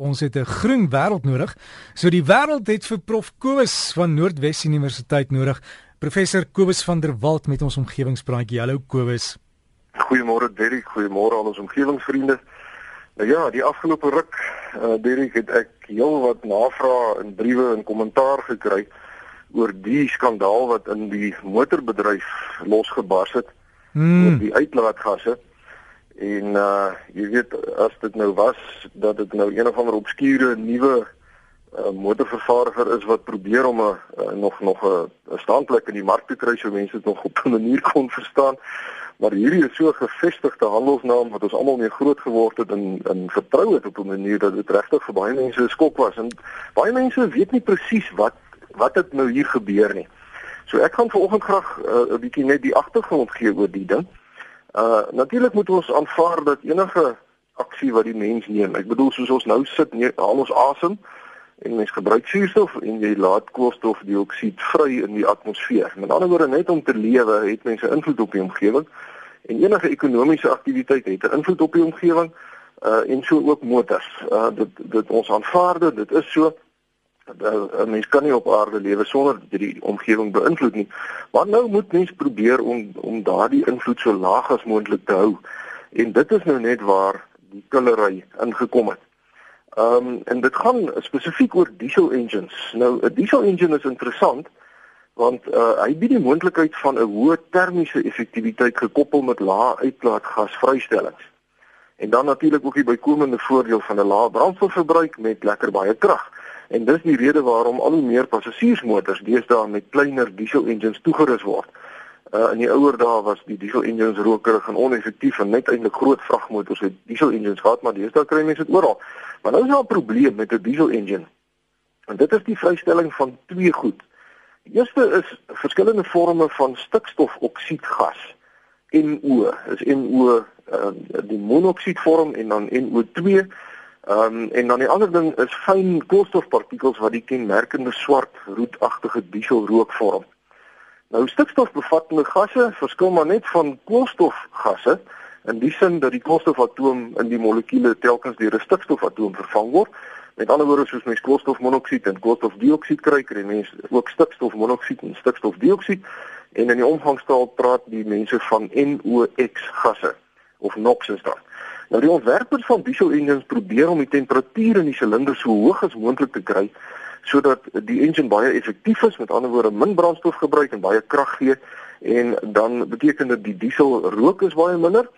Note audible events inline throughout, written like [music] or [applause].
Ons het 'n groen wêreld nodig. So die wêreld het vir Prof Kobus van Noordwes Universiteit nodig. Professor Kobus van der Walt met ons omgewingspraatjie. Hallo Kobus. Goeiemôre Derrick, goeiemôre aan ons omgewingsvriende. Nou ja, die afgelope ruk, uh, Derrick, het ek heelwat navrae en briewe en kommentaar gekry oor die skandaal wat in die motorbedryf losgebars het hmm. oor die uitlaatgasse. En uh jy weet as dit nou was dat dit nou een of ander obskure nuwe uh, motorvervaardiger is wat probeer om 'n uh, nog nog 'n standplek in die mark te kry, so mense dit nog op 'n manier kon verstaan. Maar hierdie is so 'n gevestigde handelsnaam wat ons almal mee groot geword het en en vertrou het op 'n manier dat dit regtig vir baie mense 'n skok was. En baie mense weet nie presies wat wat het nou hier gebeur nie. So ek gaan vanoggend graag uh, 'n bietjie net die agtergrond gee oor die ding. Uh natuurlik moet ons aanvaar dat enige aksie wat die mens neem, ek bedoel soos ons nou sit, nie, haal ons asem en mens gebruik suurstof en jy laat koolstofdioksied vry in die atmosfeer. Met ander woorde net om te lewe het mense invloed op die omgewing en enige ekonomiese aktiwiteit het 'n invloed op die omgewing uh en so ook motors. Uh dit dit ons aanvaar dit, dit is so mens kan nie op aarde lewe sonder dat die omgewing beïnvloed nie. Maar nou moet mens probeer om om daardie invloed so laag as moontlik te hou. En dit is nou net waar die killery ingekom het. Ehm um, en dit gaan spesifiek oor diesel engines. Nou 'n diesel engine is interessant want uh, hy bied die moontlikheid van 'n hoë termiese effektiwiteit gekoppel met lae uitlaatgasvrystellings. En dan natuurlik ook die bykomende voordeel van 'n lae brandstofverbruik met lekker baie krag. En dis die rede waarom al hoe meer passasiersmotors deesdae met kleiner diesel engines toegerus word. Uh in die ouer dae was die diesel engines rokerig en oneffektief en net eintlik groot vragmotors het diesel engines gehad, maar deesdae kry mense dit oral. Maar nou is daar 'n probleem met 'n diesel engine. En dit is die vrystelling van twee goed. Die eerste is verskillende forme van stikstofoksiedgas. NO, is NO uh die monoksiedvorm en dan NO2 Ehm um, en dan die ander ding is fyn koolstofpartikels wat die kenmerkende swart roetagtige dieselrook vorm. Nou stikstofbevattende gasse verskil maar net van koolstofgasse in die sin dat die koolstofatoom in die molekule telkens deur 'n stikstofatoom vervang word. Met ander woorde soos mens koolstofmonoksied en koolstofdioksied kry, kry mense ook stikstofmonoksied en stikstofdioksied en in die omgangstaal praat die mense van NOx gasse of NOx is dit. Nou die ontwerpers van diesel engines probeer om die temperatuur in die silinder so hoog as moontlik te kry sodat die engine baie effektief is, met ander woorde min brandstof gebruik en baie krag gee en dan beteken dit die diesel rook is baie minder.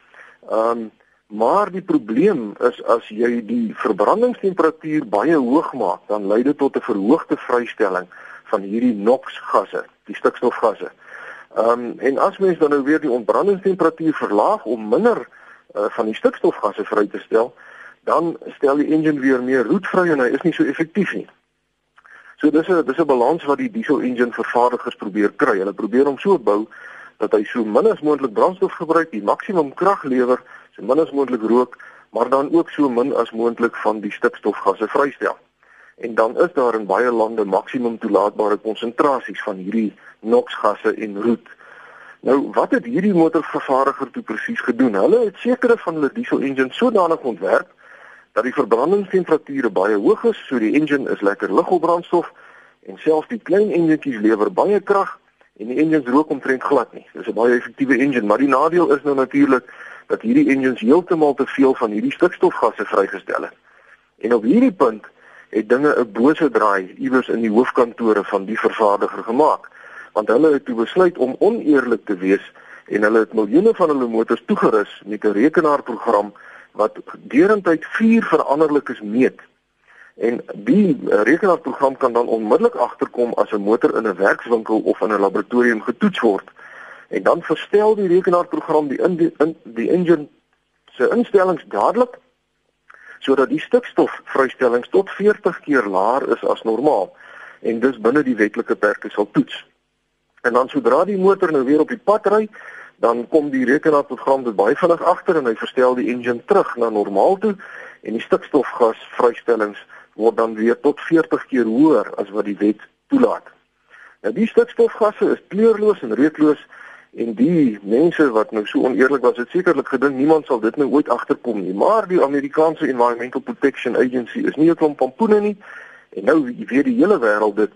Ehm um, maar die probleem is as jy die verbrandingstemperatuur baie hoog maak, dan lei dit tot 'n verhoogde vrystelling van hierdie NOx gasse, die stikstofgasse. Ehm um, en as mens dan nou weer die ontbrandingstemperatuur verlaag om minder uh, van die stikstofgasse vry te stel, dan stel die engine weer meer roetvry en hy is nie so effektief nie. So dis 'n dis 'n balans wat die diesel engine vervaardigers probeer kry. Hulle probeer hom so bou dat hy so min as moontlik brandstof gebruik, die maksimum krag lewer, so min as moontlik rook, maar dan ook so min as moontlik van die stikstofgasse vrystel. En dan is daar in baie lande maksimum toelaatbare konsentrasies van hierdie NOx gasse en roet. Nou, wat het hierdie motorvervaardiger toe presies gedoen? Hulle het sekere van hulle diesel engines sodanig ontwerp dat die verbrandingstemperature baie hoog is, so die engine is lekker lig op brandstof en selfs die klein enjintjies lewer baie krag en die engines rook omtrent glad nie. Dis 'n baie effektiewe engine, maar die nadeel is nou natuurlik dat hierdie engines heeltemal te veel van hierdie stikstofgasse vrygestel het. En op hierdie punt het dinge 'n bose draai iewers in die hoofkantore van die vervaardiger gemaak want hulle het toe besluit om oneerlik te wees en hulle het miljoene van hulle motors toegerus met 'n rekenaarprogram wat deurentyd vier veranderlikes meet. En die eh, rekenaarprogram kan dan onmiddellik agterkom as 'n motor in 'n werkswinkel of in 'n laboratorium getoets word. En dan verstel die rekenaarprogram die in die, in die engine se instellings dadelik sodat die stikstofvrystellings tot 40 keer laer is as normaal en dus binne die wetlike perke sal toets. En dan sodra die motor nou weer op die pad ry, dan kom die rekenaarprogram dit baie vinnig agter en hy verstel die engine terug na normaal toe en die stikstofgas vrystellings word dan weer tot 40 keer hoër as wat die wet toelaat. Nou die stikstofgasse is kleurloos en reukloos En die mense wat nou so oneerlik was, het sekerlik gedink niemand sal dit nou ooit agterkom nie. Maar die Amerikaanse Environmental Protection Agency is nie 'n klomp pampoene nie. En nou weet die hele wêreld dit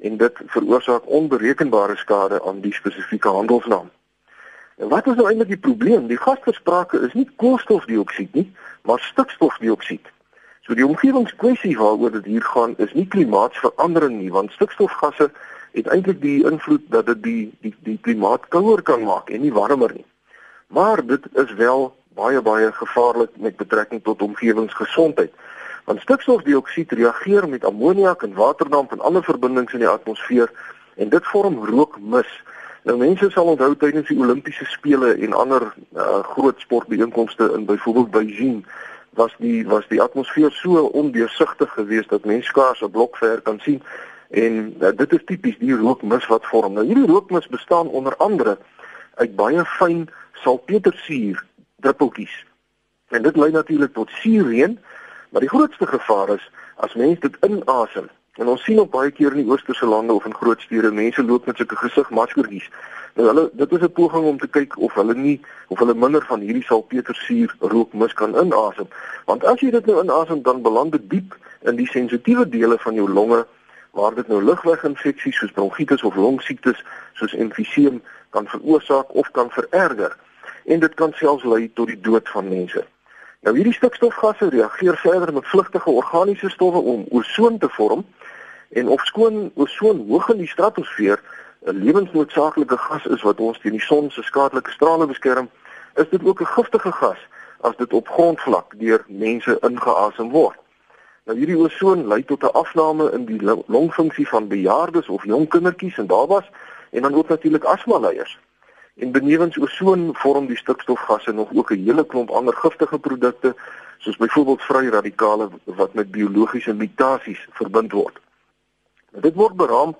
en dit veroorsaak onberekenbare skade aan die spesifieke handelsnaam. En wat is nou eintlik die probleem? Die gasversprake is nie koolstofdioksied nie, maar stikstofdioksied. So die omgewingskwessie waaroor dit hier gaan is nie klimaatsverandering nie, want stikstofgasse het eintlik die invloed dat dit die die die klimaat kouer kan maak en nie warmer nie. Maar dit is wel baie baie gevaarlik met betrekking tot omgewingsgesondheid. Want stikstofdioksied reageer met ammoniak en waterdamp en ander verbindings in die atmosfeer en dit vorm rookmis. Nou mense sal onthou tydens die Olimpiese spele en ander uh, groot sportbijeenkomste in byvoorbeeld Beijing was die was die atmosfeer so ondeursigtig geweest dat mense skaars 'n blok ver kan sien En uh, dit is tipies die rookmis wat vorm. Nou hierdie rookmis bestaan onder andere uit baie fyn salpetersuur druppeltjies. En dit lei natuurlik tot suurreën, maar die grootste gevaar is as mense dit inasem. En ons sien op baie keer in die oosterse lande of in groot stede mense loop met sulke gesigmaskertjies. Nou hulle dit is 'n poging om te kyk of hulle nie of hulle minder van hierdie salpetersuur rookmis kan inasem. Want as jy dit nou inasem dan beland dit diep in die sensitiewe dele van jou longe waar dit nou lugweginfeksies soos bronkietis of longsiektes soos emfyseem kan veroorsaak of kan vererger en dit kan selfs lei tot die dood van mense. Nou hierdie stikstofgasse reageer verder met vlugtige organiese stowwe om ozon te vorm en of skoon ozon hoog in die stratosfeer 'n lewensnoodsaaklike gas is wat ons teen die son se skadelike strale beskerm, is dit ook 'n giftige gas as dit op grondvlak deur mense ingeasem word. Nou hierdie ozon lei tot 'n afname in die longfunksie van bejaardes of jong kindertjies en babas en dan ook natuurlik asma leiers. En benewens ozon vorm die stikstofgasse nog ook 'n hele klomp ander giftige produkte soos byvoorbeeld vrye radikale wat met biologiese mutasies verbind word. Nou, dit word beraam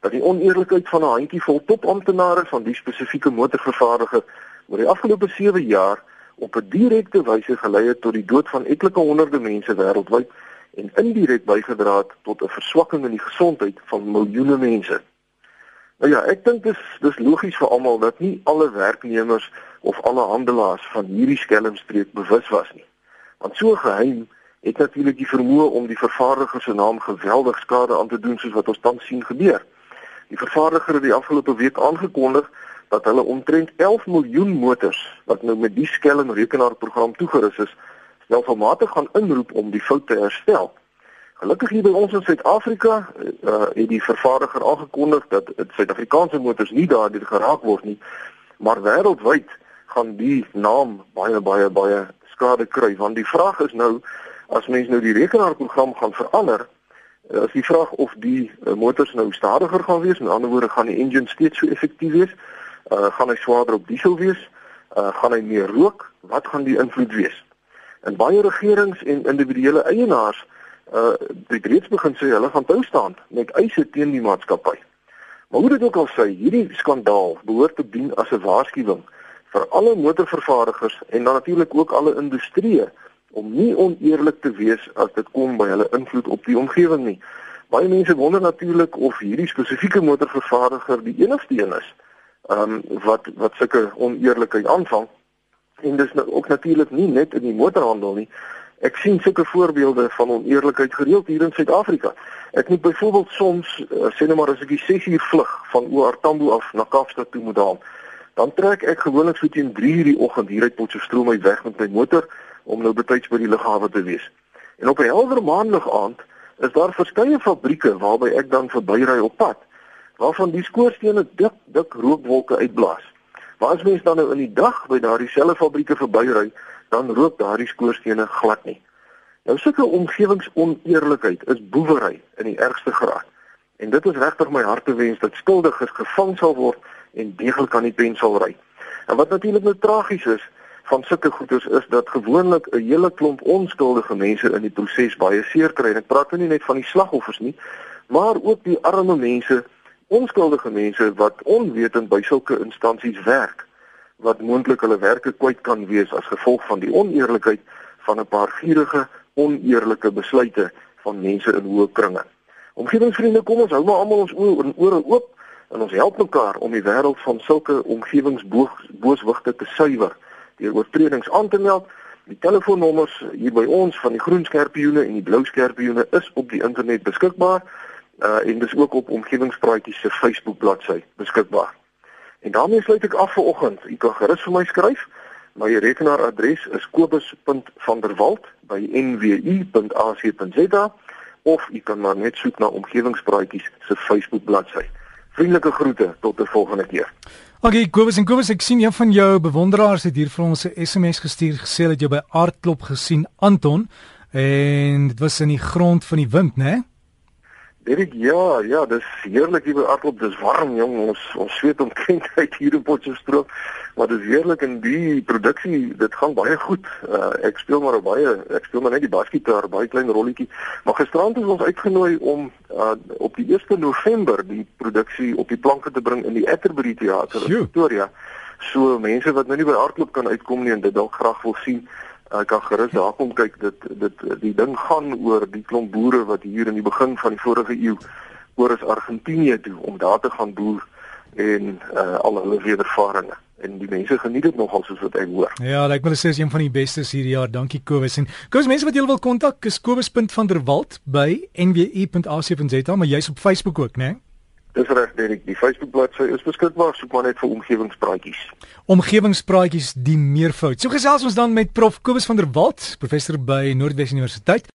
dat die oneerlikheid van 'n handjievol topamptenare van die spesifieke motorvervaardiger oor die afgelope 7 jaar op 'n direkte wyse gelei het tot die dood van etlike honderde mense wêreldwyd en indirek bygedra het tot 'n verswakking in die gesondheid van miljoene mense. Nou ja, ek dink dis dis logies vir almal dat nie alle werknemers of alle handelaars van hierdie skelmstreek bewus was nie. Want so geheim het natuurlik die vermoë om die vervaardiger se naam geweldig skade aan te doen soos wat ons tans sien gebeur. Die vervaardiger het die afgelope week aangekondig dat hulle omtrent 11 miljoen motors wat nou met die skelm rekenaarprogram toegerus is, stelselmatig gaan inroep om die fout te herstel. Gelukkig hier by ons in Suid-Afrika uh, het die vervaardiger aangekondig dat Suid-Afrikaanse motors nie daardeur geraak word nie, maar wêreldwyd gaan die naam baie baie baie skade kry want die vraag is nou as mens nou die rekenaarprogram gaan verander uh, is die vraag of die uh, motors nou stadiger gaan wees, met ander woorde gaan die engine steeds so effektief wees, uh, gaan hy swaarder op diesel wees, uh, gaan hy meer rook, wat gaan die invloed wees? En baie regerings en individuele eienaars uh het reeds begin sê hulle gaan tou staan met eise teen die maatskappy. Maar hoe dit ook al sê, hierdie skandaal behoort te dien as 'n waarskuwing vir alle motorvervaardigers en dan natuurlik ook alle industrieë om nie oneerlik te wees as dit kom by hulle invloed op die omgewing nie. Baie mense wonder natuurlik of hierdie spesifieke motorvervaardiger die enigste een is um wat wat sulke oneerlikheid aanvang en dis nou ook natuurlik nie net in die motorhandel nie. Ek sien sulke voorbeelde van oneerlikheid gereeld hier in Suid-Afrika. Ek moet byvoorbeeld soms uh, sê net maar as ek die 6 uur vlug van OR Tambo af na Kaapstad toe moet daal, dan trek ek gewoonlik so teen 3 uur die oggend hier uit Potchefstroom uit weg met my motor om nou betyds by die lughawe te wees. En op 'n helder maandag aand is daar verskeie fabrieke waarby ek dan verbyry op pad waarvan die skoorstene dik dik rookwolke uitblaas. Maar as mens dan nou in die dag by daardie selfe fabrieke verbyry, dan rook daardie skoorstene glad nie. Nou sulke omgewingsoneerlikheid is boewery in die ergste graad. En dit is regtig my hart te wens dat skuldiges gevang sal word en deeglik aan die pen sal ry. En wat natuurlik nou tragies is van sulke goeders is dat gewoonlik 'n hele klomp onskuldige mense in die proses baie seer kry. En ek praat nou nie net van die slagoffers nie, maar ook die arme mense onskuldige mense wat onwetend by sulke instansies werk wat moontlik hulle werke kwyt kan wees as gevolg van die oneerlikheid van 'n paar gierige oneerlike besluite van mense in hoë kringe. Omgewingsvriende, kom ons hou maar almal ons oë en ore oop. En ons help mekaar om die wêreld van sulke omgewingsbooswigte te suiwer deur oortredings aan te meld. Die telefoonnommers hier by ons van die groen skerpioene en die blou skerpioene is op die internet beskikbaar. Uh en dis ook op omgewingspraatjies se Facebook bladsy beskikbaar. En daarmee sluit ek af vir oggend. U kan gerus vir my skryf. My rekenaaradres is kobus.vanderwalt@nwu.ac.za of u kan maar net soek na omgewingspraatjies se Facebook bladsy. Vriendelike groete tot 'n volgende keer. Okay, Kobus en Kobus, ek sien een van jou bewonderaars het hier vir ons 'n SMS gestuur gesê dat jy by Aardklop gesien Anton en dit was in die grond van die wind, né? Nee? Dit ja, ja, dis heerlik hier by Aardklop. Dis warm, jong. Ons ons sweet omtrent [laughs] uit hier in Potchefstroom. Maar dis heerlik in die produksie. Dit gaan baie goed. Uh, ek speel maar baie, ek speel maar net die basgitaar, baie klein rolletjie. Maar gisterand is ons uitgenooi om uh, op die 1 November die produksie op die planke te bring in die Atterbury Theater in Pretoria. So mense wat nou nie by Aardklop kan uitkom nie en dit dalk graag wil sien ek kan gerus daar kom kyk dit dit die ding gaan oor die klomp boere wat hier in die begin van die vorige eeu oor is Argentinië toe om daar te gaan boer en uh, al hulle wedervarings en die mense geniet dit nogal soos wat ek hoor. Ja, ek wil sê is een van die bestes hierdie jaar. Dankie Kobus. En Kobus, mense wat jy wil kontak, is kobus.vanderwalt by nwu.ac.za, maar jy's op Facebook ook, né? Nee? Dis reg, Derek. Die Facebook bladsy is beskikbaar, soek maar net vir omgewingspraatjies. Omgewingspraatjies die meervoud. So gesels ons dan met Prof Kobus van der Walt, professor by Noordwes Universiteit.